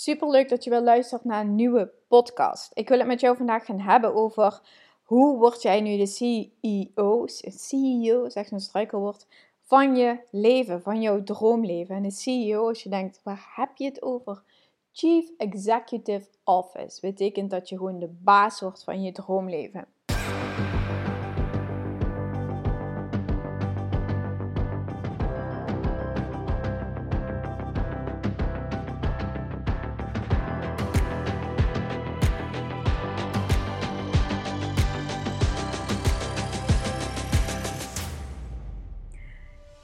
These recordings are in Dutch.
Super leuk dat je weer luistert naar een nieuwe podcast. Ik wil het met jou vandaag gaan hebben over hoe word jij nu de CEO, CEO, zeg een struikelwoord, van je leven, van jouw droomleven. En de CEO, als je denkt, waar heb je het over? Chief Executive Office betekent dat je gewoon de baas wordt van je droomleven.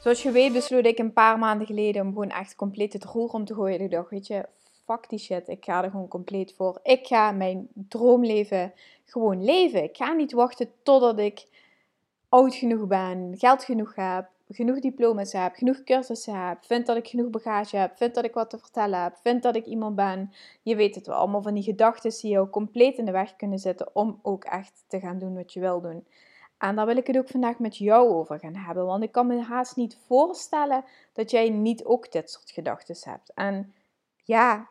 Zoals je weet besloot ik een paar maanden geleden om gewoon echt compleet het roer om te gooien. Ik dacht, weet je, fuck die shit. Ik ga er gewoon compleet voor. Ik ga mijn droomleven gewoon leven. Ik ga niet wachten totdat ik oud genoeg ben, geld genoeg heb, genoeg diploma's heb, genoeg cursussen heb, vind dat ik genoeg bagage heb, vind dat ik wat te vertellen heb, vind dat ik iemand ben. Je weet het wel, allemaal van die gedachten die jou compleet in de weg kunnen zitten om ook echt te gaan doen wat je wil doen. En daar wil ik het ook vandaag met jou over gaan hebben. Want ik kan me haast niet voorstellen dat jij niet ook dit soort gedachten hebt. En ja,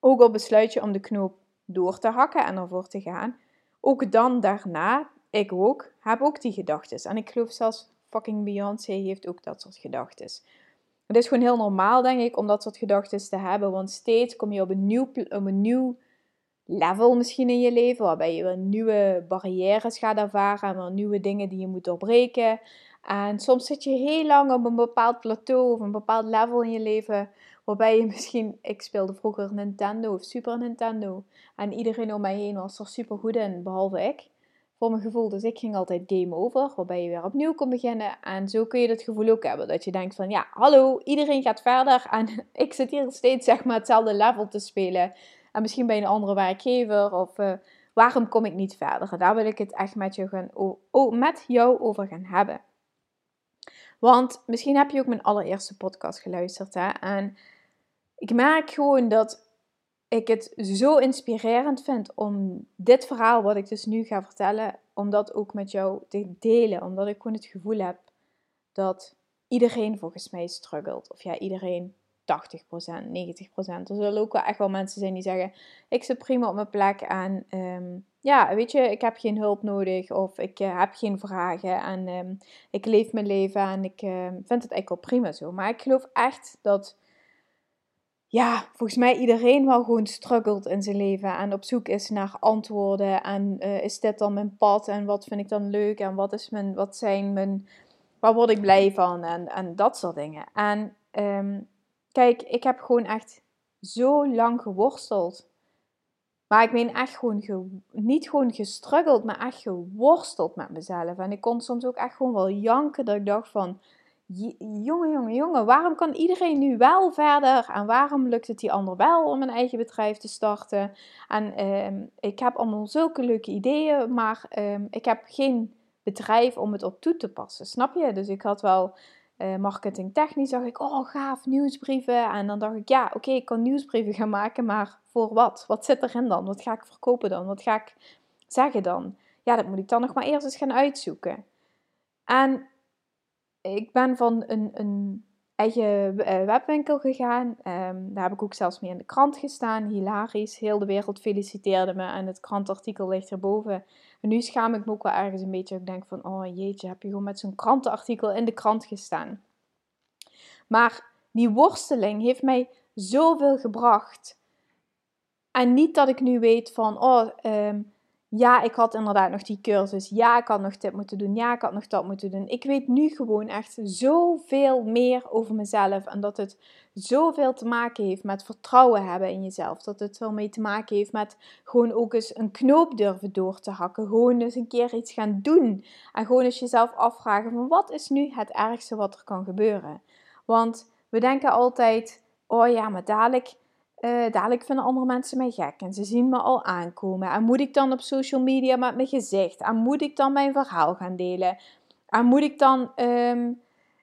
ook al besluit je om de knoop door te hakken en ervoor te gaan, ook dan daarna, ik ook, heb ook die gedachten. En ik geloof zelfs fucking Beyoncé heeft ook dat soort gedachten. Het is gewoon heel normaal, denk ik, om dat soort gedachten te hebben. Want steeds kom je op een nieuw, op een nieuw level misschien in je leven, waarbij je weer nieuwe barrières gaat ervaren en weer nieuwe dingen die je moet doorbreken. En soms zit je heel lang op een bepaald plateau of een bepaald level in je leven, waarbij je misschien, ik speelde vroeger Nintendo of Super Nintendo, en iedereen om mij heen was er super goed in, behalve ik. Voor mijn gevoel, dus ik ging altijd game over, waarbij je weer opnieuw kon beginnen. En zo kun je dat gevoel ook hebben, dat je denkt van, ja, hallo, iedereen gaat verder en ik zit hier steeds zeg maar hetzelfde level te spelen. En misschien bij een andere werkgever of uh, waarom kom ik niet verder? Daar wil ik het echt met jou, gaan, met jou over gaan hebben. Want misschien heb je ook mijn allereerste podcast geluisterd. Hè? En ik merk gewoon dat ik het zo inspirerend vind om dit verhaal, wat ik dus nu ga vertellen, om dat ook met jou te delen. Omdat ik gewoon het gevoel heb dat iedereen volgens mij struggelt. Of ja, iedereen 80%, 90%. Er zullen ook wel echt wel mensen zijn die zeggen: Ik zit prima op mijn plek en um, ja, weet je, ik heb geen hulp nodig of ik uh, heb geen vragen en um, ik leef mijn leven en ik uh, vind het eigenlijk wel prima zo. Maar ik geloof echt dat, ja, volgens mij iedereen wel gewoon struggelt in zijn leven en op zoek is naar antwoorden. En uh, is dit dan mijn pad en wat vind ik dan leuk en wat, is mijn, wat zijn mijn, waar word ik blij van en, en dat soort dingen. En um, Kijk, ik heb gewoon echt zo lang geworsteld. Maar ik ben echt gewoon, niet gewoon gestruggeld, maar echt geworsteld met mezelf. En ik kon soms ook echt gewoon wel janken dat ik dacht van, jongen, jongen, jongen, waarom kan iedereen nu wel verder? En waarom lukt het die ander wel om een eigen bedrijf te starten? En ehm, ik heb allemaal zulke leuke ideeën, maar ehm, ik heb geen bedrijf om het op toe te passen, snap je? Dus ik had wel uh, marketingtechnisch zag ik, oh gaaf, nieuwsbrieven. En dan dacht ik, ja, oké, ik kan nieuwsbrieven gaan maken, maar voor wat? Wat zit erin dan? Wat ga ik verkopen dan? Wat ga ik zeggen dan? Ja, dat moet ik dan nog maar eerst eens gaan uitzoeken. En ik ben van een, een eigen eh, webwinkel gegaan. Ehm, daar heb ik ook zelfs mee in de krant gestaan. Hilarisch. Heel de wereld feliciteerde me. En het krantartikel ligt erboven. En nu schaam ik me ook wel ergens een beetje. Ik denk van, oh jeetje, heb je gewoon met zo'n krantenartikel in de krant gestaan. Maar die worsteling heeft mij zoveel gebracht. En niet dat ik nu weet van, oh, um, ja, ik had inderdaad nog die cursus. Ja, ik had nog dit moeten doen. Ja, ik had nog dat moeten doen. Ik weet nu gewoon echt zoveel meer over mezelf. En dat het zoveel te maken heeft met vertrouwen hebben in jezelf. Dat het veel mee te maken heeft met gewoon ook eens een knoop durven door te hakken. Gewoon eens een keer iets gaan doen. En gewoon eens jezelf afvragen van wat is nu het ergste wat er kan gebeuren. Want we denken altijd, oh ja, maar dadelijk uh, dadelijk vinden andere mensen mij gek en ze zien me al aankomen. En moet ik dan op social media met mijn gezicht? En moet ik dan mijn verhaal gaan delen? En moet ik dan ehm,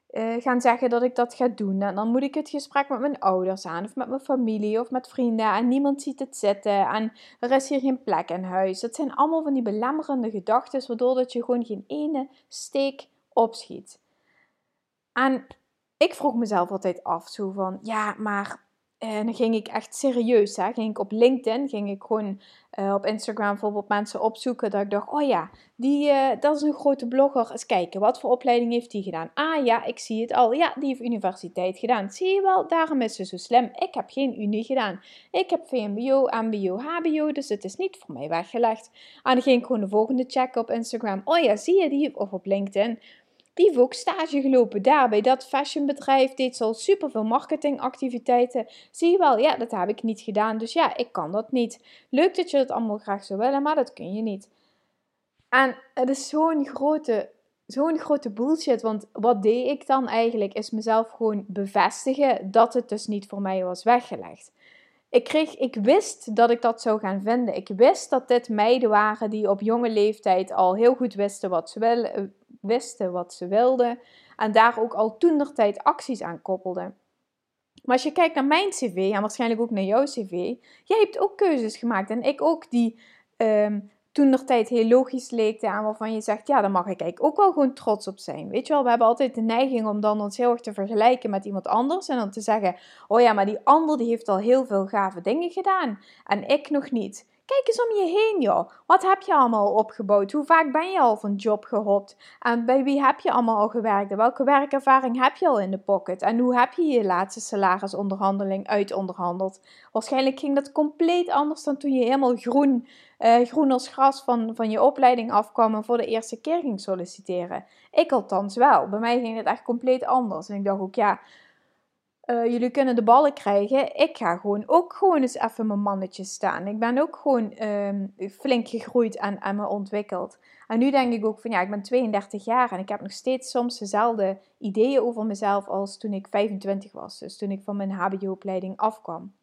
eh, gaan zeggen dat ik dat ga doen? En dan moet ik het gesprek met mijn ouders aan, of met mijn familie, of met vrienden. En niemand ziet het zitten. En er is hier geen plek in huis. Dat zijn allemaal van die belemmerende gedachten, waardoor dat je gewoon geen ene steek opschiet. En ik vroeg mezelf altijd af, zo van, ja, maar en dan ging ik echt serieus, hè, ging ik op LinkedIn, ging ik gewoon uh, op Instagram bijvoorbeeld mensen opzoeken. Dat ik dacht, oh ja, die, uh, dat is een grote blogger. Eens kijken, wat voor opleiding heeft die gedaan? Ah ja, ik zie het al. Ja, die heeft universiteit gedaan. Zie je wel, daarom is ze zo slim. Ik heb geen unie gedaan. Ik heb VMBO, MBO, HBO, dus het is niet voor mij weggelegd. En dan ging ik gewoon de volgende checken op Instagram. Oh ja, zie je die? Of op LinkedIn. Die ook stage gelopen daar bij dat fashionbedrijf. Deed ze al superveel marketingactiviteiten. Zie je wel, ja, dat heb ik niet gedaan. Dus ja, ik kan dat niet. Leuk dat je dat allemaal graag zou willen, maar dat kun je niet. En het is zo'n grote, zo'n grote bullshit. Want wat deed ik dan eigenlijk? Is mezelf gewoon bevestigen dat het dus niet voor mij was weggelegd. Ik, kreeg, ik wist dat ik dat zou gaan vinden. Ik wist dat dit meiden waren die op jonge leeftijd al heel goed wisten wat ze, wel, wisten wat ze wilden en daar ook al tijd acties aan koppelden. Maar als je kijkt naar mijn cv en waarschijnlijk ook naar jouw cv, jij hebt ook keuzes gemaakt en ik ook die um, tijd heel logisch leekten en waarvan je zegt, ja, daar mag ik eigenlijk ook wel gewoon trots op zijn. Weet je wel, we hebben altijd de neiging om dan ons heel erg te vergelijken met iemand anders en dan te zeggen, oh ja, maar die ander die heeft al heel veel gave dingen gedaan en ik nog niet. Kijk eens om je heen, joh. Wat heb je allemaal opgebouwd? Hoe vaak ben je al van job gehopt? En bij wie heb je allemaal al gewerkt? welke werkervaring heb je al in de pocket? En hoe heb je je laatste salarisonderhandeling uitonderhandeld? Waarschijnlijk ging dat compleet anders dan toen je helemaal groen, uh, groen als gras van, van je opleiding afkwam en voor de eerste keer ging solliciteren. Ik althans wel. Bij mij ging het echt compleet anders. En ik dacht ook, ja, uh, jullie kunnen de ballen krijgen. Ik ga gewoon ook gewoon eens even mijn mannetje staan. Ik ben ook gewoon um, flink gegroeid en, en me ontwikkeld. En nu denk ik ook van ja, ik ben 32 jaar en ik heb nog steeds soms dezelfde ideeën over mezelf als toen ik 25 was. Dus toen ik van mijn HBO-opleiding afkwam.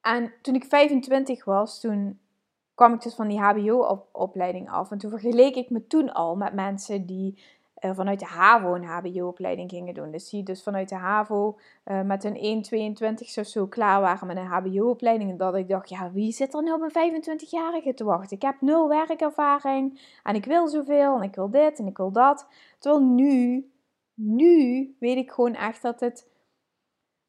En toen ik 25 was, toen kwam ik dus van die HBO-opleiding af. En toen vergeleek ik me toen al met mensen die uh, vanuit de HAVO een HBO-opleiding gingen doen. Dus die dus vanuit de HAVO uh, met een 1,22 of zo klaar waren met een HBO-opleiding. En dat ik dacht, ja, wie zit er nou op een 25-jarige te wachten? Ik heb nul werkervaring en ik wil zoveel en ik wil dit en ik wil dat. Terwijl nu, nu weet ik gewoon echt dat het...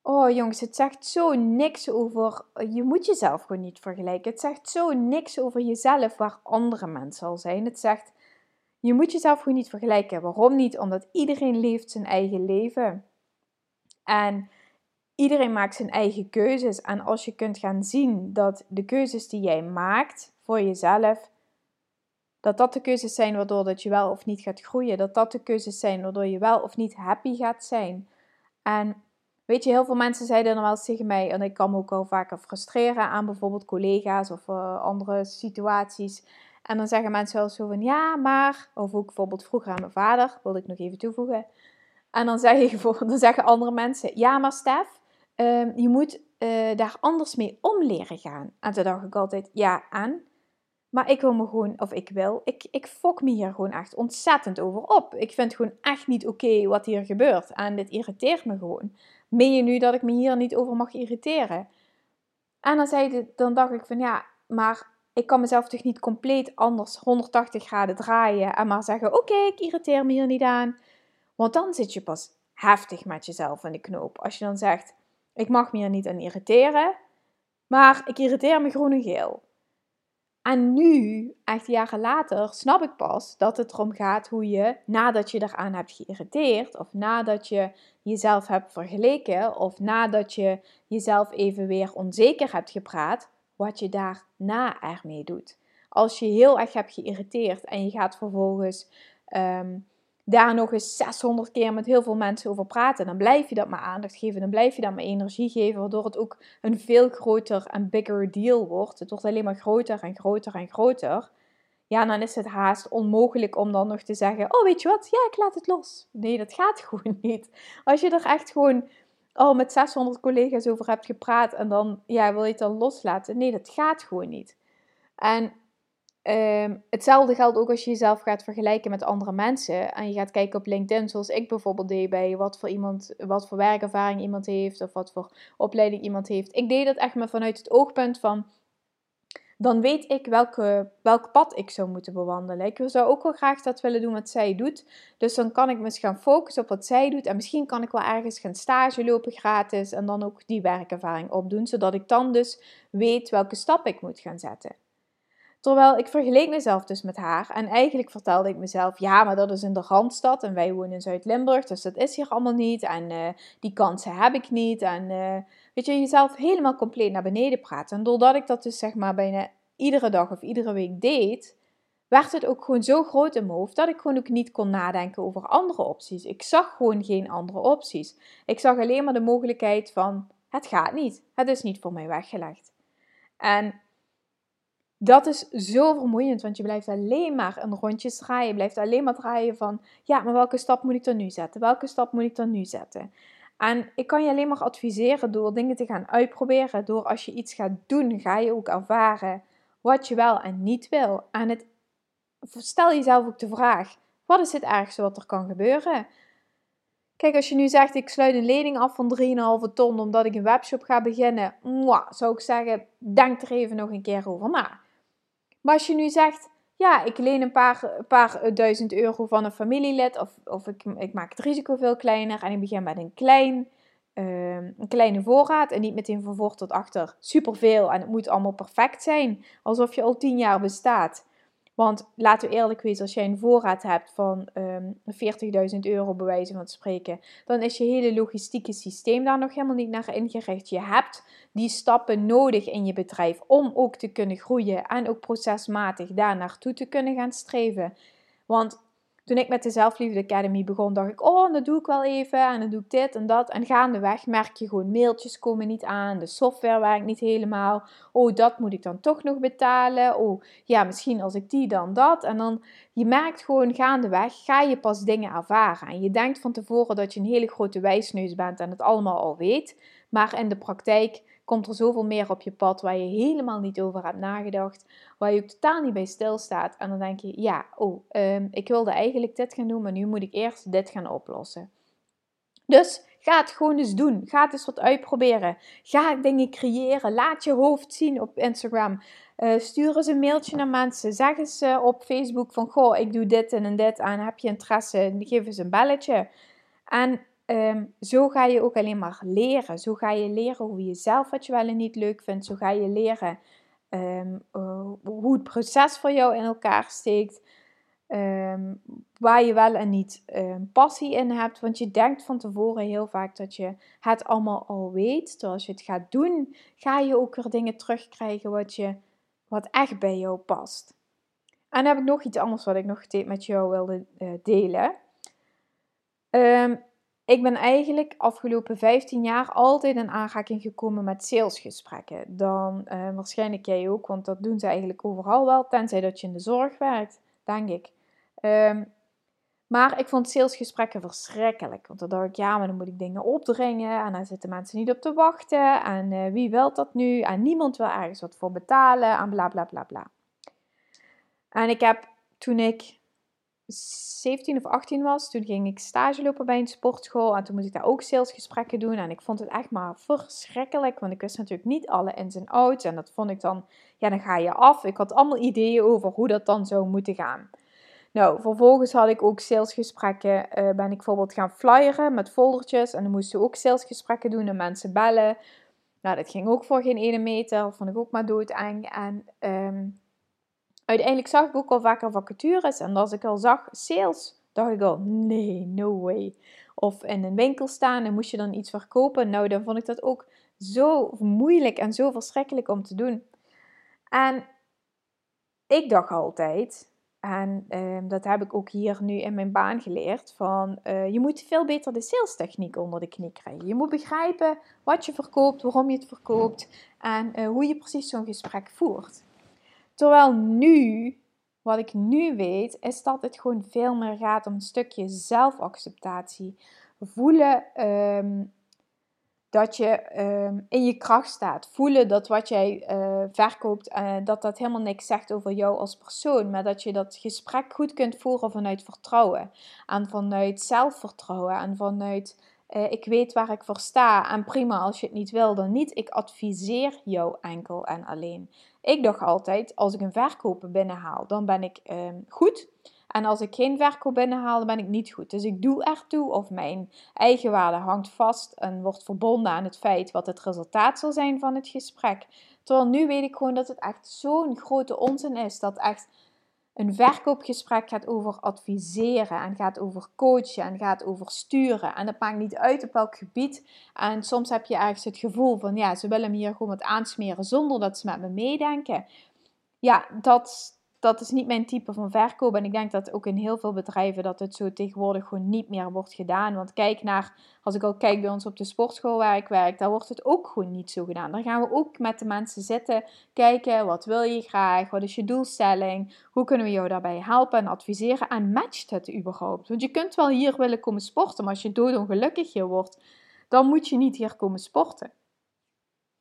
Oh jongens, het zegt zo niks over. Je moet jezelf gewoon niet vergelijken. Het zegt zo niks over jezelf waar andere mensen al zijn. Het zegt je moet jezelf gewoon niet vergelijken. Waarom niet? Omdat iedereen leeft zijn eigen leven. En iedereen maakt zijn eigen keuzes. En als je kunt gaan zien dat de keuzes die jij maakt voor jezelf, dat dat de keuzes zijn waardoor dat je wel of niet gaat groeien. Dat dat de keuzes zijn waardoor je wel of niet happy gaat zijn. En weet je, heel veel mensen zeiden dan wel eens tegen mij, en ik kan me ook wel vaker frustreren aan bijvoorbeeld collega's of uh, andere situaties. En dan zeggen mensen wel zo van ja, maar, of ook bijvoorbeeld vroeger aan mijn vader, wilde ik nog even toevoegen. En dan, zeg je, dan zeggen andere mensen, ja, maar Stef, ehm, je moet uh, daar anders mee om leren gaan. En toen dacht ik altijd, ja, aan. Maar ik wil me gewoon, of ik wil, ik, ik fok me hier gewoon echt ontzettend over op. Ik vind gewoon echt niet oké wat hier gebeurt. En dit irriteert me gewoon. Meen je nu dat ik me hier niet over mag irriteren? En dan, zei dan dacht ik van ja, maar ik kan mezelf toch niet compleet anders 180 graden draaien en maar zeggen: Oké, ik irriteer me hier niet aan. Want dan zit je pas heftig met jezelf in de knoop. Als je dan zegt: Ik mag me hier niet aan irriteren, maar ik irriteer me groen en geel. En nu, echt jaren later, snap ik pas dat het erom gaat hoe je, nadat je eraan hebt geïrriteerd, of nadat je jezelf hebt vergeleken, of nadat je jezelf even weer onzeker hebt gepraat, wat je daarna ermee doet. Als je heel erg hebt geïrriteerd en je gaat vervolgens um, daar nog eens 600 keer met heel veel mensen over praten, dan blijf je dat maar aandacht geven, dan blijf je dat maar energie geven, waardoor het ook een veel groter en bigger deal wordt. Het wordt alleen maar groter en groter en groter. Ja, dan is het haast onmogelijk om dan nog te zeggen: Oh, weet je wat? Ja, ik laat het los. Nee, dat gaat gewoon niet. Als je er echt gewoon al met 600 collega's over hebt gepraat en dan ja, wil je het dan loslaten. Nee, dat gaat gewoon niet. En ehm, hetzelfde geldt ook als je jezelf gaat vergelijken met andere mensen. En je gaat kijken op LinkedIn, zoals ik bijvoorbeeld deed bij wat voor, iemand, wat voor werkervaring iemand heeft of wat voor opleiding iemand heeft. Ik deed dat echt maar vanuit het oogpunt van dan weet ik welke, welk pad ik zou moeten bewandelen. Ik zou ook wel graag dat willen doen wat zij doet. Dus dan kan ik me gaan focussen op wat zij doet. En misschien kan ik wel ergens gaan stage lopen gratis. En dan ook die werkervaring opdoen. Zodat ik dan dus weet welke stap ik moet gaan zetten. Terwijl ik vergeleek mezelf dus met haar. En eigenlijk vertelde ik mezelf: ja, maar dat is in de Randstad. En wij wonen in Zuid-Limburg. Dus dat is hier allemaal niet. En uh, die kansen heb ik niet. En uh, weet je, jezelf helemaal compleet naar beneden praten. En doordat ik dat dus zeg maar bijna iedere dag of iedere week deed, werd het ook gewoon zo groot in mijn hoofd dat ik gewoon ook niet kon nadenken over andere opties. Ik zag gewoon geen andere opties. Ik zag alleen maar de mogelijkheid van: het gaat niet. Het is niet voor mij weggelegd. En dat is zo vermoeiend, want je blijft alleen maar een rondjes draaien. Je blijft alleen maar draaien van, ja, maar welke stap moet ik dan nu zetten? Welke stap moet ik dan nu zetten? En ik kan je alleen maar adviseren door dingen te gaan uitproberen. Door als je iets gaat doen, ga je ook ervaren wat je wel en niet wil. En het, stel jezelf ook de vraag, wat is het ergste wat er kan gebeuren? Kijk, als je nu zegt, ik sluit een lening af van 3,5 ton omdat ik een webshop ga beginnen, mwah, zou ik zeggen, denk er even nog een keer over na. Maar als je nu zegt, ja, ik leen een paar, paar duizend euro van een familielid, of, of ik, ik maak het risico veel kleiner en ik begin met een, klein, uh, een kleine voorraad en niet meteen van voor tot achter superveel en het moet allemaal perfect zijn, alsof je al tien jaar bestaat. Want laten we eerlijk wezen, als jij een voorraad hebt van um, ehm, 40.000 euro bij wijze van spreken, dan is je hele logistieke systeem daar nog helemaal niet naar ingericht. Je hebt die stappen nodig in je bedrijf om ook te kunnen groeien en ook procesmatig daar naartoe te kunnen gaan streven. Want toen ik met de Zelfliefde Academy begon, dacht ik, oh, dat doe ik wel even en dan doe ik dit en dat. En gaandeweg merk je gewoon, mailtjes komen niet aan, de software werkt niet helemaal. Oh, dat moet ik dan toch nog betalen. Oh, ja, misschien als ik die dan dat. En dan, je merkt gewoon gaandeweg, ga je pas dingen ervaren. En je denkt van tevoren dat je een hele grote wijsneus bent en het allemaal al weet. Maar in de praktijk komt er zoveel meer op je pad waar je helemaal niet over hebt nagedacht, waar je ook totaal niet bij stilstaat. En dan denk je, ja, oh, um, ik wilde eigenlijk dit gaan doen, maar nu moet ik eerst dit gaan oplossen. Dus ga het gewoon eens doen. Ga het eens wat uitproberen. Ga dingen creëren. Laat je hoofd zien op Instagram. Uh, stuur eens een mailtje naar mensen. Zeg eens uh, op Facebook van, goh, ik doe dit en dit aan. Heb je interesse? Geef eens een belletje. En Ehm, zo ga je ook alleen maar leren. Zo ga je leren hoe je zelf wat je wel en niet leuk vindt. Zo ga je leren ehm, eh, hoe het proces voor jou in elkaar steekt. Ehm, waar je wel en niet passie in hebt. Want je denkt van tevoren heel vaak dat je het allemaal al weet. Terwijl als je het gaat doen, ga je ook weer dingen terugkrijgen wat, je, wat echt bij jou past. En dan heb ik nog iets anders wat ik nog met jou wilde uh, delen. Ik ben eigenlijk afgelopen 15 jaar altijd in aanraking gekomen met salesgesprekken. Dan uh, waarschijnlijk jij ook, want dat doen ze eigenlijk overal wel, tenzij dat je in de zorg werkt, denk ik. Um, maar ik vond salesgesprekken verschrikkelijk. Want dan dacht ik, ja, maar dan moet ik dingen opdringen. En dan zitten mensen niet op te wachten. En uh, wie wil dat nu? En niemand wil ergens wat voor betalen. En bla bla bla bla. En ik heb toen ik 17 of 18 was, toen ging ik stage lopen bij een sportschool. En toen moest ik daar ook salesgesprekken doen. En ik vond het echt maar verschrikkelijk. Want ik wist natuurlijk niet alle ins en outs. En dat vond ik dan, ja, dan ga je af. Ik had allemaal ideeën over hoe dat dan zou moeten gaan. Nou, vervolgens had ik ook salesgesprekken. Uh, ben ik bijvoorbeeld gaan flyeren met foldertjes. En dan moesten ook salesgesprekken doen en mensen bellen. Nou, dat ging ook voor geen ene meter. Vond ik ook maar doodeng. En um, uiteindelijk zag ik ook al vaker vacatures. En als ik al zag sales, dacht ik al, nee, no way. Of in een winkel staan en moest je dan iets verkopen. Nou, dan vond ik dat ook zo moeilijk en zo verschrikkelijk om te doen. En ik dacht altijd, en ehm, dat heb ik ook hier nu in mijn baan geleerd, van uh, je moet veel beter de sales techniek onder de knie krijgen. Je moet begrijpen wat je verkoopt, waarom je het verkoopt en uh, hoe je precies zo'n gesprek voert. Terwijl nu, wat ik nu weet, is dat het gewoon veel meer gaat om een stukje zelfacceptatie. Voelen ehm, dat je ehm, in je kracht staat. Voelen dat wat jij uh, verkoopt, uh, dat dat helemaal niks zegt over jou als persoon. Maar dat je dat gesprek goed kunt voeren vanuit vertrouwen. En vanuit zelfvertrouwen. En vanuit Eh, ik weet waar ik voor sta en prima als je het niet wil, dan niet. Ik adviseer jou enkel en alleen. Ik dacht altijd, als ik een verkoop binnenhaal, dan ben ik ehm, goed. En als ik geen verkoop binnenhaal, dan ben ik niet goed. Dus ik doe ertoe of mijn eigen waarde hangt vast en wordt verbonden aan het feit wat het resultaat zal zijn van het gesprek. Terwijl nu weet ik gewoon dat het echt zo'n grote onzin is. Dat echt een verkoopgesprek gaat over adviseren en gaat over coachen en gaat over sturen. En dat maakt niet uit op welk gebied. En soms heb je ergens het gevoel van, ja, ze willen me hier gewoon wat aansmeren zonder dat ze met me meedenken. Ja, dat, dat is niet mijn type van verkoop. En ik denk dat ook in heel veel bedrijven dat het zo tegenwoordig gewoon niet meer wordt gedaan. Want kijk naar, als ik al kijk bij ons op de sportschool waar ik werk, daar wordt het ook gewoon niet zo gedaan. Daar gaan we ook met de mensen zitten, kijken, wat wil je graag, wat is je doelstelling, hoe kunnen we jou daarbij helpen en adviseren en matcht het überhaupt. Want je kunt wel hier willen komen sporten, maar als je doodongelukkig hier wordt, dan moet je niet hier komen sporten.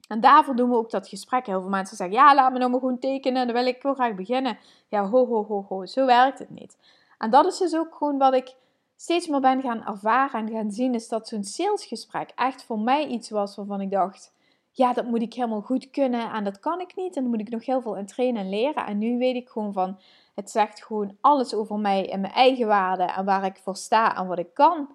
En daarvoor doen we ook dat gesprek. Heel veel mensen zeggen, ja, laat me nou maar gewoon tekenen, dan wil ik heel graag beginnen. Ja, ho, ho, ho, ho, zo werkt het niet. En dat is dus ook gewoon wat ik steeds meer ben gaan ervaren en gaan zien, is dat zo'n salesgesprek echt voor mij iets was waarvan ik dacht, ja, dat moet ik helemaal goed kunnen en dat kan ik niet. En daar moet ik nog heel veel in trainen en leren. En nu weet ik gewoon van, het zegt gewoon alles over mij en mijn eigen waarde en waar ik voor sta en wat ik kan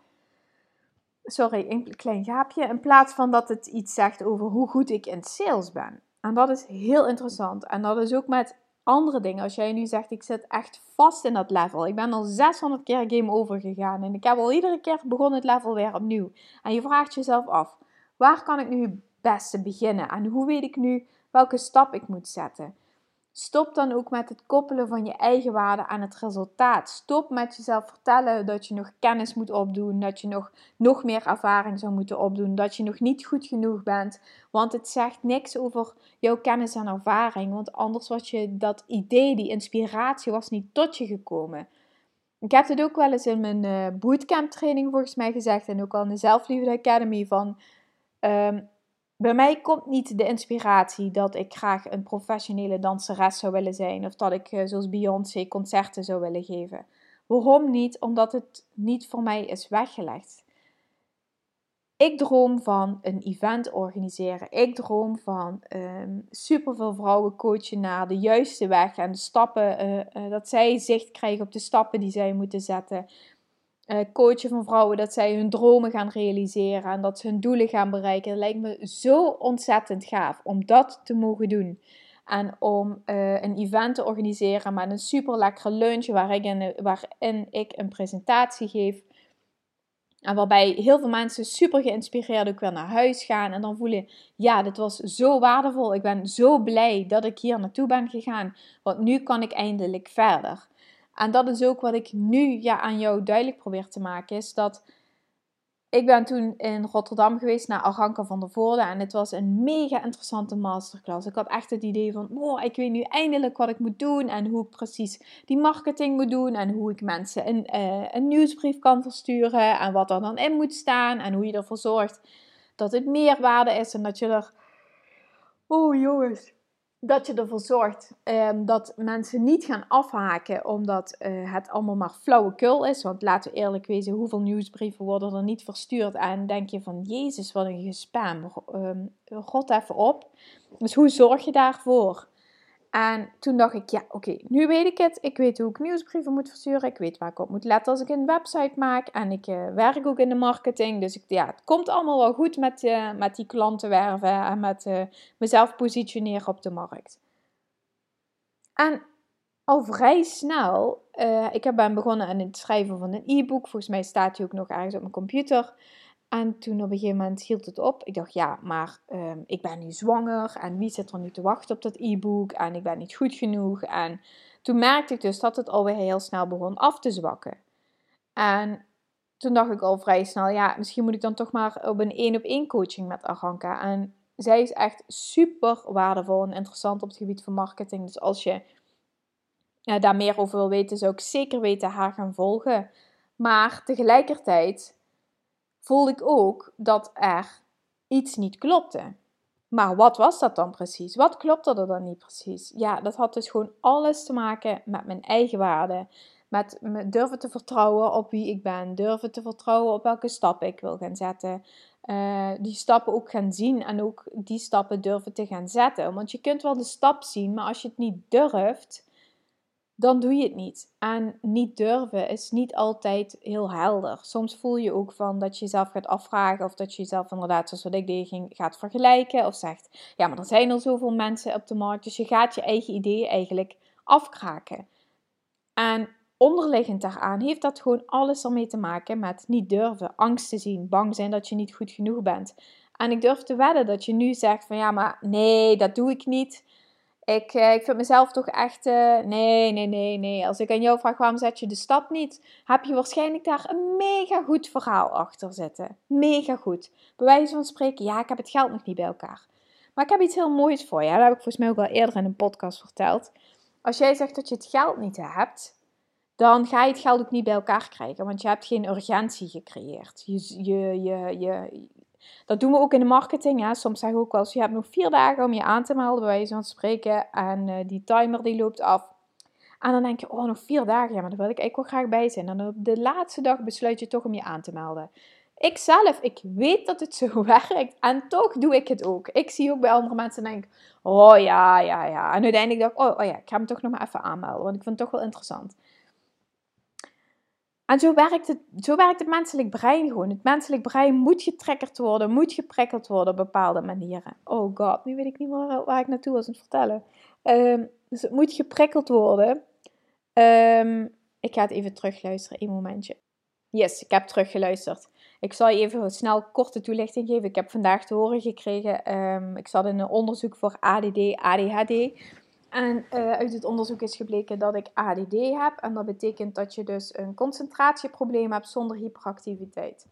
sorry, een klein gaapje. In plaats van dat het iets zegt over hoe goed ik in sales ben. En dat is heel interessant. En dat is ook met andere dingen. Als jij nu zegt, ik zit echt vast in dat level. Ik ben al 600 keer game over gegaan. En ik heb al iedere keer begonnen het level weer opnieuw. En je vraagt jezelf af, waar kan ik nu het beste beginnen? En hoe weet ik nu welke stap ik moet zetten? Stop dan ook met het koppelen van je eigen waarde aan het resultaat. Stop met jezelf vertellen dat je nog kennis moet opdoen, dat je nog, nog meer ervaring zou moeten opdoen, dat je nog niet goed genoeg bent. Want het zegt niks over jouw kennis en ervaring. Want anders was je dat idee, die inspiratie was niet tot je gekomen. Ik heb het ook wel eens in mijn uh, bootcamp training volgens mij gezegd en ook al in de Zelfliefde Academy van... Ehm, bij mij komt niet de inspiratie dat ik graag een professionele danseres zou willen zijn. Of dat ik, eh, zoals Beyoncé, concerten zou willen geven. Waarom niet? Omdat het niet voor mij is weggelegd. Ik droom van een event organiseren. Ik droom van um, superveel vrouwen coachen naar de juiste weg en de stappen, uh, uh, dat zij zicht krijgen op de stappen die zij moeten zetten coachen van vrouwen, dat zij hun dromen gaan realiseren en dat ze hun doelen gaan bereiken. Het lijkt me zo ontzettend gaaf om dat te mogen doen. En om uh, een event te organiseren met een super lekkere lunch waarin, waarin ik een presentatie geef. En waarbij heel veel mensen super geïnspireerd ook weer naar huis gaan. En dan voelen, ja, dit was zo waardevol. Ik ben zo blij dat ik hier naartoe ben gegaan. Want nu kan ik eindelijk verder. En dat is ook wat ik nu ja, aan jou duidelijk probeer te maken. Is dat ik ben toen in Rotterdam geweest naar Aranka van der Voorde. En het was een mega interessante masterclass. Ik had echt het idee van, wow, ik weet nu eindelijk wat ik moet doen. En hoe ik precies die marketing moet doen. En hoe ik mensen een, uh, een nieuwsbrief kan versturen. En wat er dan in moet staan. En hoe je ervoor zorgt dat het meerwaarde is. En dat je er... Oh jongens, dat je ervoor zorgt um, dat mensen niet gaan afhaken omdat uh, het allemaal maar flauwekul is. Want laten we eerlijk wezen, hoeveel nieuwsbrieven worden er niet verstuurd? En denk je van, jezus, wat een gespam. God even op. Dus hoe zorg je daarvoor? En toen dacht ik, ja, oké, nu weet ik het. Ik weet hoe ik nieuwsbrieven moet versturen. Ik weet waar ik op moet letten als ik een website maak. En ik uh, werk ook in de marketing. Dus ik, ja, het komt allemaal wel goed met, uh, met die klanten werven en met uh, mezelf positioneren op de markt. En al vrij snel, ik ben begonnen aan het schrijven van een e-book. Volgens mij staat hij ook nog ergens op mijn computer. En toen op een gegeven moment hield het op. Ik dacht, ja, maar ehm, ik ben nu zwanger. En wie zit er nu te wachten op dat e-book? En ik ben niet goed genoeg. En toen merkte ik dus dat het alweer heel snel begon af te zwakken. En toen dacht ik al vrij snel, ja, misschien moet ik dan toch maar op een één op één coaching met Aranka. En zij is echt super waardevol en interessant op het gebied van marketing. Dus als je daar meer over wil weten, zou ik zeker weten haar gaan volgen. Maar tegelijkertijd voelde ik ook dat er iets niet klopte. Maar wat was dat dan precies? Wat klopte er dan niet precies? Ja, dat had dus gewoon alles te maken met mijn eigen waarde, met me durven te vertrouwen op wie ik ben. Durven te vertrouwen op welke stappen ik wil gaan zetten. Uh, die stappen ook gaan zien en ook die stappen durven te gaan zetten. Want je kunt wel de stap zien, maar als je het niet durft, dan doe je het niet. En niet durven is niet altijd heel helder. Soms voel je ook van dat je jezelf gaat afvragen of dat je jezelf inderdaad, zoals wat ik deed, gaat vergelijken. Of zegt, ja, maar er zijn al zoveel mensen op de markt, dus je gaat je eigen ideeën eigenlijk afkraken. En onderliggend daaraan heeft dat gewoon alles ermee te maken met niet durven, angst te zien, bang zijn dat je niet goed genoeg bent. En ik durf te wedden dat je nu zegt van ja, maar nee, dat doe ik niet. Ik, eh, ik vind mezelf toch echt. Uh, nee, nee, nee, nee. Als ik aan jou vraag waarom zet je de stap niet, heb je waarschijnlijk daar een mega goed verhaal achter zitten. Mega goed. Bij wijze van spreken, ja, ik heb het geld nog niet bij elkaar. Maar ik heb iets heel moois voor je. Dat heb ik volgens mij ook al eerder in een podcast verteld. Als jij zegt dat je het geld niet hebt, dan ga je het geld ook niet bij elkaar krijgen. Want je hebt geen urgentie gecreëerd. Je, je, je, je, dat doen we ook in de marketing. Hè. Soms zeggen we ook wel je hebt nog vier dagen om je aan te melden, bij wijze van spreken. En uh, die timer die loopt af. En dan denk je, oh, nog vier dagen. Ja, maar daar wil ik eigenlijk wel graag bij zijn. En dan op de laatste dag besluit je toch om je aan te melden. Ik zelf, ik weet dat het zo werkt. En toch doe ik het ook. Ik zie ook bij andere mensen en denk, oh ja, ja, ja. En uiteindelijk dacht ik, oh, oh ja, ik ga hem toch nog maar even aanmelden. Want ik vind het toch wel interessant. En zo werkt, het, zo werkt het menselijk brein gewoon. Het menselijk brein moet getrekkerd worden, moet geprikkeld worden op bepaalde manieren. Oh god, nu weet ik niet meer waar ik naartoe was aan het vertellen. Um, dus het moet geprikkeld worden. Um, ik ga het even terugluisteren, één momentje. Yes, ik heb teruggeluisterd. Ik zal je even snel korte toelichting geven. Ik heb vandaag te horen gekregen, um, ik zat in een onderzoek voor ADD, ADHD. En uh, uit het onderzoek is gebleken dat ik ADD heb. En dat betekent dat je dus een concentratieprobleem hebt zonder hyperactiviteit.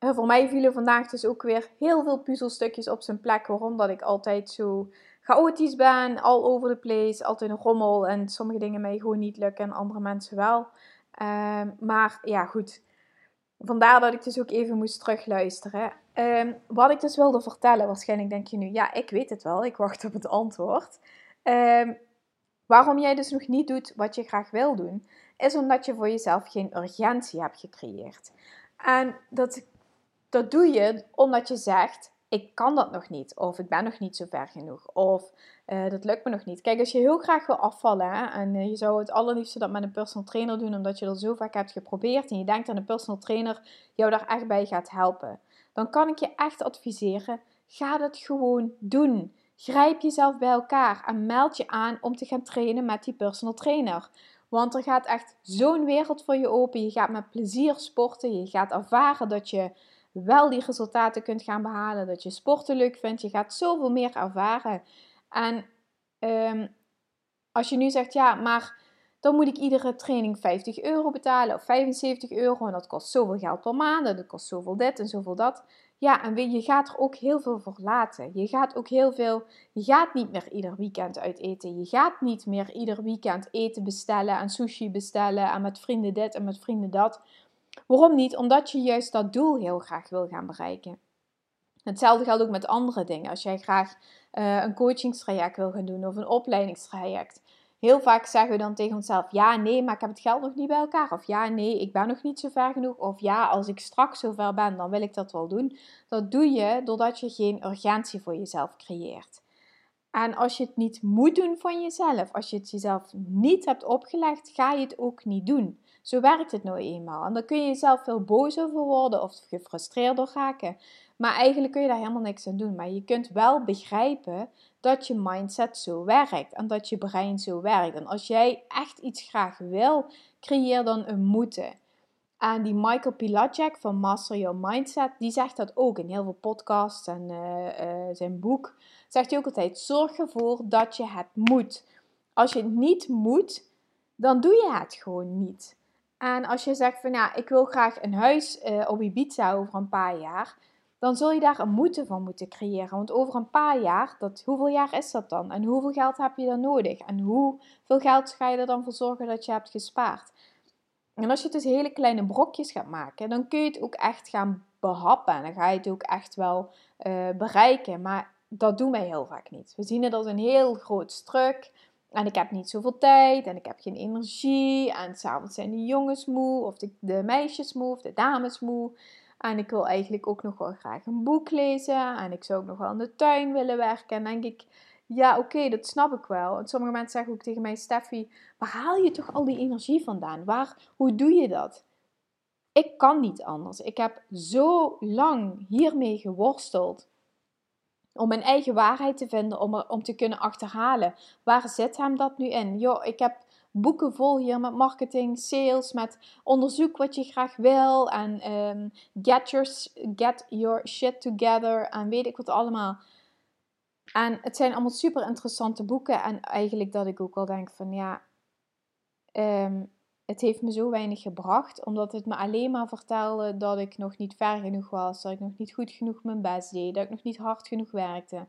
Uh, voor mij vielen vandaag dus ook weer heel veel puzzelstukjes op zijn plek. Waarom dat ik altijd zo chaotisch ben, all over the place, altijd een rommel. En sommige dingen mij gewoon niet lukken en andere mensen wel. Uh, maar ja, goed. Vandaar dat ik dus ook even moest terugluisteren. Uh, wat ik dus wilde vertellen, waarschijnlijk denk je nu, ja, ik weet het wel, ik wacht op het antwoord. Um, waarom jij dus nog niet doet wat je graag wil doen, is omdat je voor jezelf geen urgentie hebt gecreëerd. En dat, dat doe je omdat je zegt: ik kan dat nog niet, of ik ben nog niet zo ver genoeg, of uh, dat lukt me nog niet. Kijk, als je heel graag wil afvallen en uh, je zou het allerliefste dat met een personal trainer doen, omdat je dat zo vaak hebt geprobeerd en je denkt dat een personal trainer jou daar echt bij gaat helpen, dan kan ik je echt adviseren: ga dat gewoon doen. Grijp jezelf bij elkaar en meld je aan om te gaan trainen met die personal trainer. Want er gaat echt zo'n wereld voor je open. Je gaat met plezier sporten. Je gaat ervaren dat je wel die resultaten kunt gaan behalen. Dat je sporten leuk vindt. Je gaat zoveel meer ervaren. En um, als je nu zegt, ja, maar dan moet ik iedere training 50 euro betalen of 75 euro. En dat kost zoveel geld per maand. Dat kost zoveel dit en zoveel dat. Ja, en je gaat er ook heel veel voor laten. Je gaat ook heel veel. Je gaat niet meer ieder weekend uit eten. Je gaat niet meer ieder weekend eten bestellen en sushi bestellen en met vrienden dit en met vrienden dat. Waarom niet? Omdat je juist dat doel heel graag wil gaan bereiken. Hetzelfde geldt ook met andere dingen. Als jij graag uh, een coachingstraject wil gaan doen of een opleidingstraject heel vaak zeggen we dan tegen onszelf: ja, nee, maar ik heb het geld nog niet bij elkaar. Of ja, nee, ik ben nog niet zo ver genoeg. Of ja, als ik straks zo ver ben, dan wil ik dat wel doen. Dat doe je doordat je geen urgentie voor jezelf creëert. En als je het niet moet doen van jezelf, als je het jezelf niet hebt opgelegd, ga je het ook niet doen. Zo werkt het nou eenmaal. En dan kun je jezelf veel boos over worden of gefrustreerd door raken. Maar eigenlijk kun je daar helemaal niks aan doen. Maar je kunt wel begrijpen dat je mindset zo werkt en dat je brein zo werkt. En als jij echt iets graag wil, creëer dan een moeten. En die Michael Pilacek van Master Your Mindset, die zegt dat ook in heel veel podcasts en uh, uh, zijn boek. Zegt hij ook altijd: zorg ervoor dat je het moet. Als je het niet moet, dan doe je het gewoon niet. En als je zegt van ik wil graag een huis uh, op Ibiza over een paar jaar, dan zul je daar een moeten van moeten creëren. Want over een paar jaar, dat, hoeveel jaar is dat dan? En hoeveel geld heb je dan nodig? En hoeveel geld ga je er dan voor zorgen dat je hebt gespaard? En als je het dus hele kleine brokjes gaat maken, dan kun je het ook echt gaan behappen. En dan ga je het ook echt wel uh, bereiken. Maar dat doen wij heel vaak niet. We zien het als een heel groot stuk. En ik heb niet zoveel tijd en ik heb geen energie. En s'avonds zijn de jongens moe, of de, de meisjes moe, of de dames moe. En ik wil eigenlijk ook nog wel graag een boek lezen. En ik zou ook nog wel in de tuin willen werken. En denk ik, ja, oké, dat snap ik wel. En sommige mensen zeggen ook tegen mij, Steffi, waar haal je toch al die energie vandaan? Waar, hoe doe je dat? Ik kan niet anders. Ik heb zo lang hiermee geworsteld. Om mijn eigen waarheid te vinden, om, er, om te kunnen achterhalen. Waar zit hem dat nu in? Joh, ik heb boeken vol hier met marketing, sales, met onderzoek wat je graag wil. En um, get, your, get your shit together. En weet ik wat allemaal. En het zijn allemaal super interessante boeken. En eigenlijk dat ik ook al denk van ja, um, het heeft me zo weinig gebracht. Omdat het me alleen maar vertelde dat ik nog niet ver genoeg was. Dat ik nog niet goed genoeg mijn best deed. Dat ik nog niet hard genoeg werkte.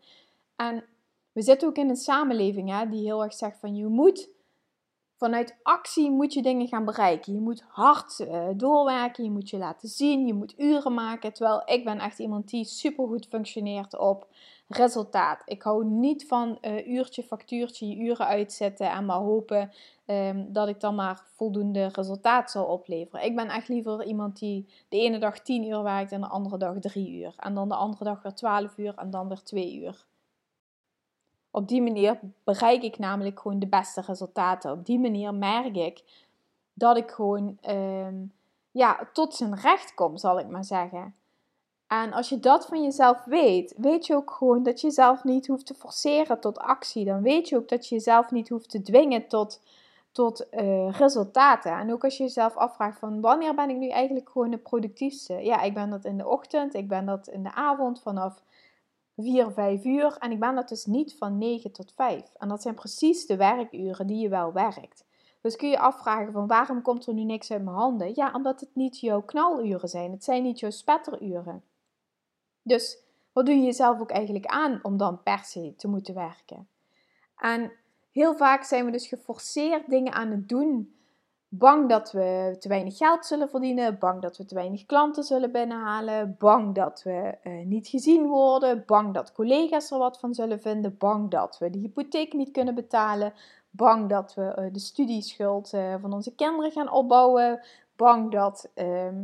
En we zitten ook in een samenleving hè, die heel erg zegt van je moet vanuit actie moet je dingen gaan bereiken. Je moet hard uh, doorwerken, je moet je laten zien, je moet uren maken. Terwijl ik ben echt iemand die supergoed functioneert op resultaat. Ik hou niet van uh, uurtje, factuurtje, je uren uitzetten en maar hopen um, dat ik dan maar voldoende resultaat zal opleveren. Ik ben echt liever iemand die de ene dag 10 uur werkt en de andere dag 3 uur. En dan de andere dag weer 12 uur en dan weer 2 uur. Op die manier bereik ik namelijk gewoon de beste resultaten. Op die manier merk ik dat ik gewoon um, ja, tot zijn recht kom, zal ik maar zeggen. En als je dat van jezelf weet, weet je ook gewoon dat je jezelf niet hoeft te forceren tot actie. Dan weet je ook dat je jezelf niet hoeft te dwingen tot, tot uh, resultaten. En ook als je jezelf afvraagt van wanneer ben ik nu eigenlijk gewoon de productiefste? Ja, ik ben dat in de ochtend, ik ben dat in de avond vanaf 4, 5 uur. En ik ben dat dus niet van 9 tot 5. En dat zijn precies de werkuren die je wel werkt. Dus kun je afvragen van waarom komt er nu niks uit mijn handen? Ja, omdat het niet jouw knaluren zijn. Het zijn niet jouw spetteruren. Dus wat doe je jezelf ook eigenlijk aan om dan per se te moeten werken? En heel vaak zijn we dus geforceerd dingen aan het doen Bang dat we te weinig geld zullen verdienen, bang dat we te weinig klanten zullen binnenhalen, bang dat we uh, niet gezien worden, bang dat collega's er wat van zullen vinden, bang dat we de hypotheek niet kunnen betalen, bang dat we uh, de studieschuld uh, van onze kinderen gaan opbouwen, bang dat ehm,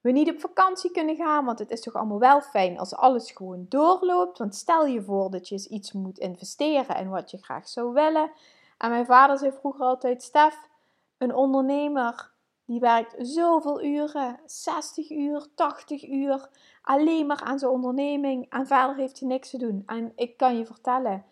we niet op vakantie kunnen gaan, want het is toch allemaal wel fijn als alles gewoon doorloopt. Want stel je voor dat je eens iets moet investeren en wat je graag zou willen. En mijn vader zei vroeger altijd, Stef, een ondernemer die werkt zoveel uren, 60 uur, 80 uur, alleen maar aan zijn onderneming en verder heeft hij niks te doen. En ik kan je vertellen,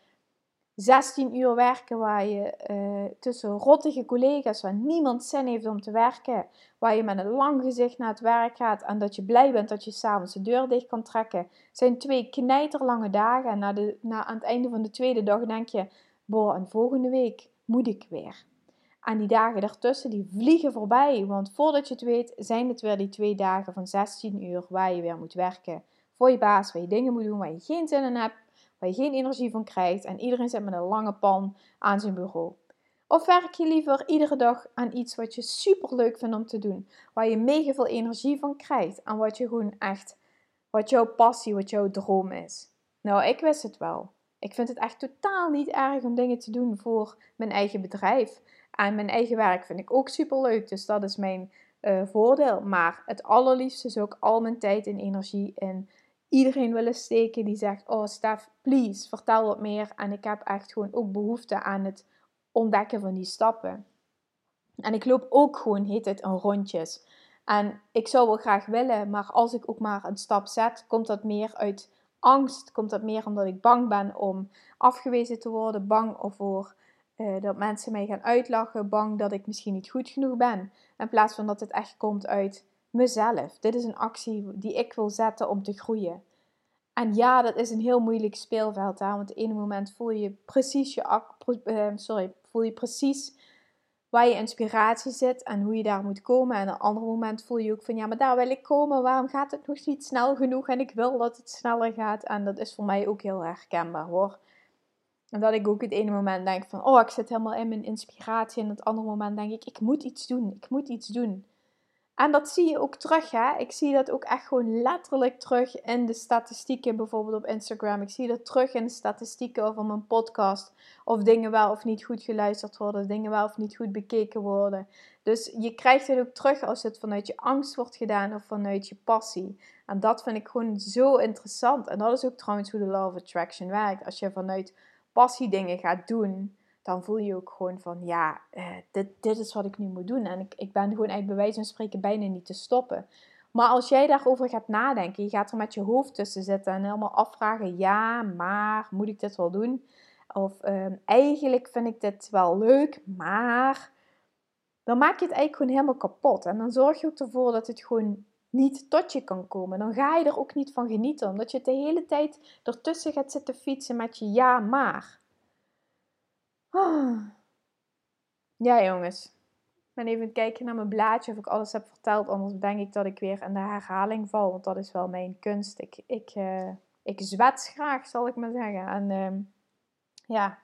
16 uur werken waar je uh, tussen rottige collega's, waar niemand zin heeft om te werken, waar je met een lang gezicht naar het werk gaat en dat je blij bent dat je s'avonds de deur dicht kan trekken, zijn twee knijterlange dagen. En na de, na, aan het einde van de tweede dag denk je, boah, en volgende week moet ik weer. En die dagen daartussen, die vliegen voorbij. Want voordat je het weet, zijn het weer die twee dagen van 16 uur waar je weer moet werken. Voor je baas, waar je dingen moet doen waar je geen zin in hebt, waar je geen energie van krijgt. En iedereen zit met een lange pan aan zijn bureau. Of werk je liever iedere dag aan iets wat je super leuk vindt om te doen. Waar je mega veel energie van krijgt. En wat je gewoon echt, wat jouw passie, wat jouw droom is. Nou, ik wist het wel. Ik vind het echt totaal niet erg om dingen te doen voor mijn eigen bedrijf. En mijn eigen werk vind ik ook super leuk. Dus dat is mijn uh, voordeel. Maar het allerliefste is ook al mijn tijd en energie in iedereen willen steken die zegt: Oh, Stef, please, vertel wat meer. En ik heb echt gewoon ook behoefte aan het ontdekken van die stappen. En ik loop ook gewoon, heet het, een rondjes. En ik zou wel graag willen, maar als ik ook maar een stap zet, komt dat meer uit angst. Komt dat meer omdat ik bang ben om afgewezen te worden, bang voor uh, dat mensen mij gaan uitlachen, bang dat ik misschien niet goed genoeg ben. In plaats van dat het echt komt uit mezelf. Dit is een actie die ik wil zetten om te groeien. En ja, dat is een heel moeilijk speelveld. Hè? Want op het ene moment voel je precies je, uh, sorry, voel je precies waar je inspiratie zit en hoe je daar moet komen. En op een ander moment voel je ook van ja, maar daar wil ik komen. Waarom gaat het nog niet snel genoeg? En ik wil dat het sneller gaat. En dat is voor mij ook heel herkenbaar hoor. Dat ik ook het ene moment denk van, oh, ik zit helemaal in mijn inspiratie. En het andere moment denk ik, ik moet iets doen, ik moet iets doen. En dat zie je ook terug, hè. Ik zie dat ook echt gewoon letterlijk terug in de statistieken, bijvoorbeeld op Instagram. Ik zie dat terug in de statistieken over mijn podcast. Of dingen wel of niet goed geluisterd worden, dingen wel of niet goed bekeken worden. Dus je krijgt het ook terug als het vanuit je angst wordt gedaan of vanuit je passie. En dat vind ik gewoon zo interessant. En dat is ook trouwens hoe de Law of Attraction werkt. Als je vanuit passie dingen gaat doen, dan voel je ook gewoon van ja, eh, dit, dit is wat ik nu moet doen. En ik, ik ben gewoon eigenlijk bij wijze van spreken bijna niet te stoppen. Maar als jij daarover gaat nadenken, je gaat er met je hoofd tussen zitten en helemaal afvragen: ja, maar moet ik dit wel doen? Of ehm, eigenlijk vind ik dit wel leuk, maar dan maak je het eigenlijk gewoon helemaal kapot. En dan zorg je ook ervoor dat het gewoon niet tot je kan komen. Dan ga je er ook niet van genieten, omdat je de hele tijd ertussen gaat zitten fietsen met je ja, maar. Ah. Ja, jongens. Ik ben even kijken naar mijn blaadje of ik alles heb verteld. Anders denk ik dat ik weer in de herhaling val. Want dat is wel mijn kunst. Ik, ik, uh, ik zwets graag, zal ik maar zeggen. En uh, ja,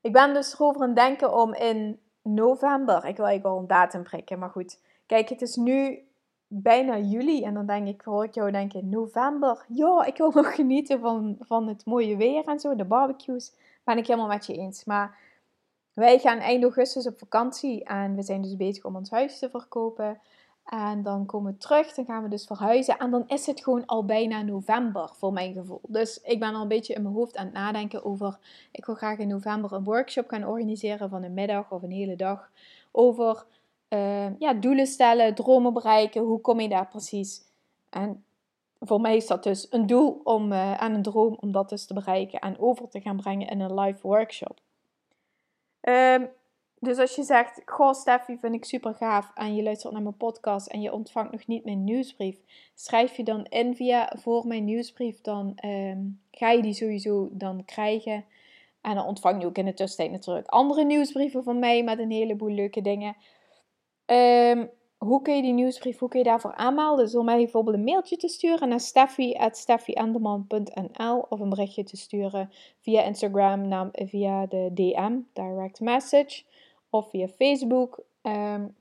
ik ben dus erover aan het denken om in november. Ik wil eigenlijk al een datum prikken, maar goed. Kijk, het is nu bijna juli. En dan denk ik, hoor ik jou denken, november. Ja, ik wil nog genieten van, van het mooie weer en zo, de barbecues. Ben ik helemaal met je eens. Maar wij gaan eind augustus op vakantie. En we zijn dus bezig om ons huis te verkopen. En dan komen we terug, dan gaan we dus verhuizen. En dan is het gewoon al bijna november, voor mijn gevoel. Dus ik ben al een beetje in mijn hoofd aan het nadenken over... Ik wil graag in november een workshop gaan organiseren van een middag of een hele dag. Over uh, ja, doelen stellen, dromen bereiken. Hoe kom je daar precies? En voor mij is dat dus een doel om, uh, en een droom om dat dus te bereiken en over te gaan brengen in een live workshop. Um, dus als je zegt, goh Steffi, vind ik super gaaf en je luistert naar mijn podcast en je ontvangt nog niet mijn nieuwsbrief, schrijf je dan in via voor mijn nieuwsbrief, dan um, ga je die sowieso dan krijgen. En dan ontvang je ook in de tussentijd natuurlijk andere nieuwsbrieven van mij met een heleboel leuke dingen. Um, hoe kun je die nieuwsbrief, hoe kun je daarvoor aanmelden? Door mij bijvoorbeeld een mailtje te sturen naar steffi.steffianderman.nl of een berichtje te sturen via Instagram, via de DM, direct message of via Facebook. Um,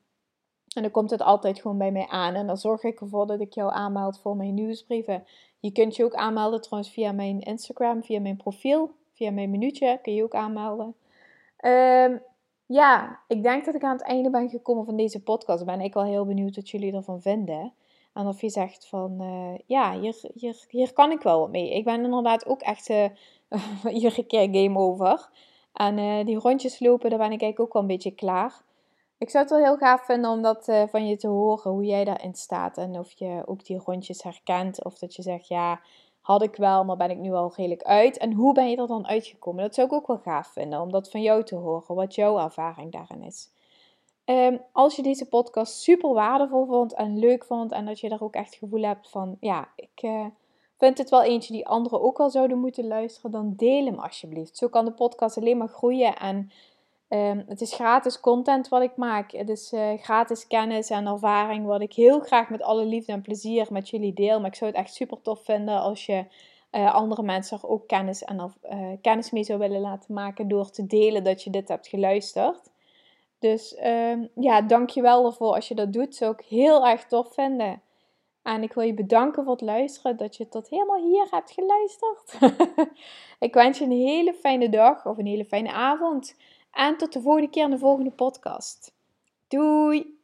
en dan komt het altijd gewoon bij mij aan. En dan zorg ik ervoor dat ik jou aanmeld voor mijn nieuwsbrieven. Je kunt je ook aanmelden trouwens via mijn Instagram, via mijn profiel. Via mijn minuutje kun je ook aanmelden. Um, ja, ik denk dat ik aan het einde ben gekomen van deze podcast. Ben ik wel heel benieuwd wat jullie ervan vinden. En of je zegt van, uh, ja, hier, hier, hier kan ik wel wat mee. Ik ben inderdaad ook echt uh, iedere keer game over. En uh, die rondjes lopen, daar ben ik eigenlijk ook wel een beetje klaar. Ik zou het wel heel gaaf vinden om dat van je te horen, hoe jij daarin staat. En of je ook die rondjes herkent. Of dat je zegt, ja, had ik wel, maar ben ik nu al redelijk uit. En hoe ben je er dan uitgekomen? Dat zou ik ook wel gaaf vinden, om dat van jou te horen, wat jouw ervaring daarin is. Um, als je deze podcast super waardevol vond en leuk vond en dat je daar ook echt gevoel hebt van, ja, ik... Uh, vind het wel eentje die anderen ook al zouden moeten luisteren, dan deel hem alsjeblieft. Zo kan de podcast alleen maar groeien en um, het is gratis content wat ik maak. Het is uh, gratis kennis en ervaring wat ik heel graag met alle liefde en plezier met jullie deel. Maar ik zou het echt super tof vinden als je uh, andere mensen er ook kennis, en, uh, kennis mee zou willen laten maken door te delen dat je dit hebt geluisterd. Dus um, ja, dankjewel ervoor als je dat doet. Zou ik heel erg tof vinden. En ik wil je bedanken voor het luisteren, dat je tot helemaal hier hebt geluisterd. ik wens je een hele fijne dag of een hele fijne avond. En tot de volgende keer in de volgende podcast. Doei!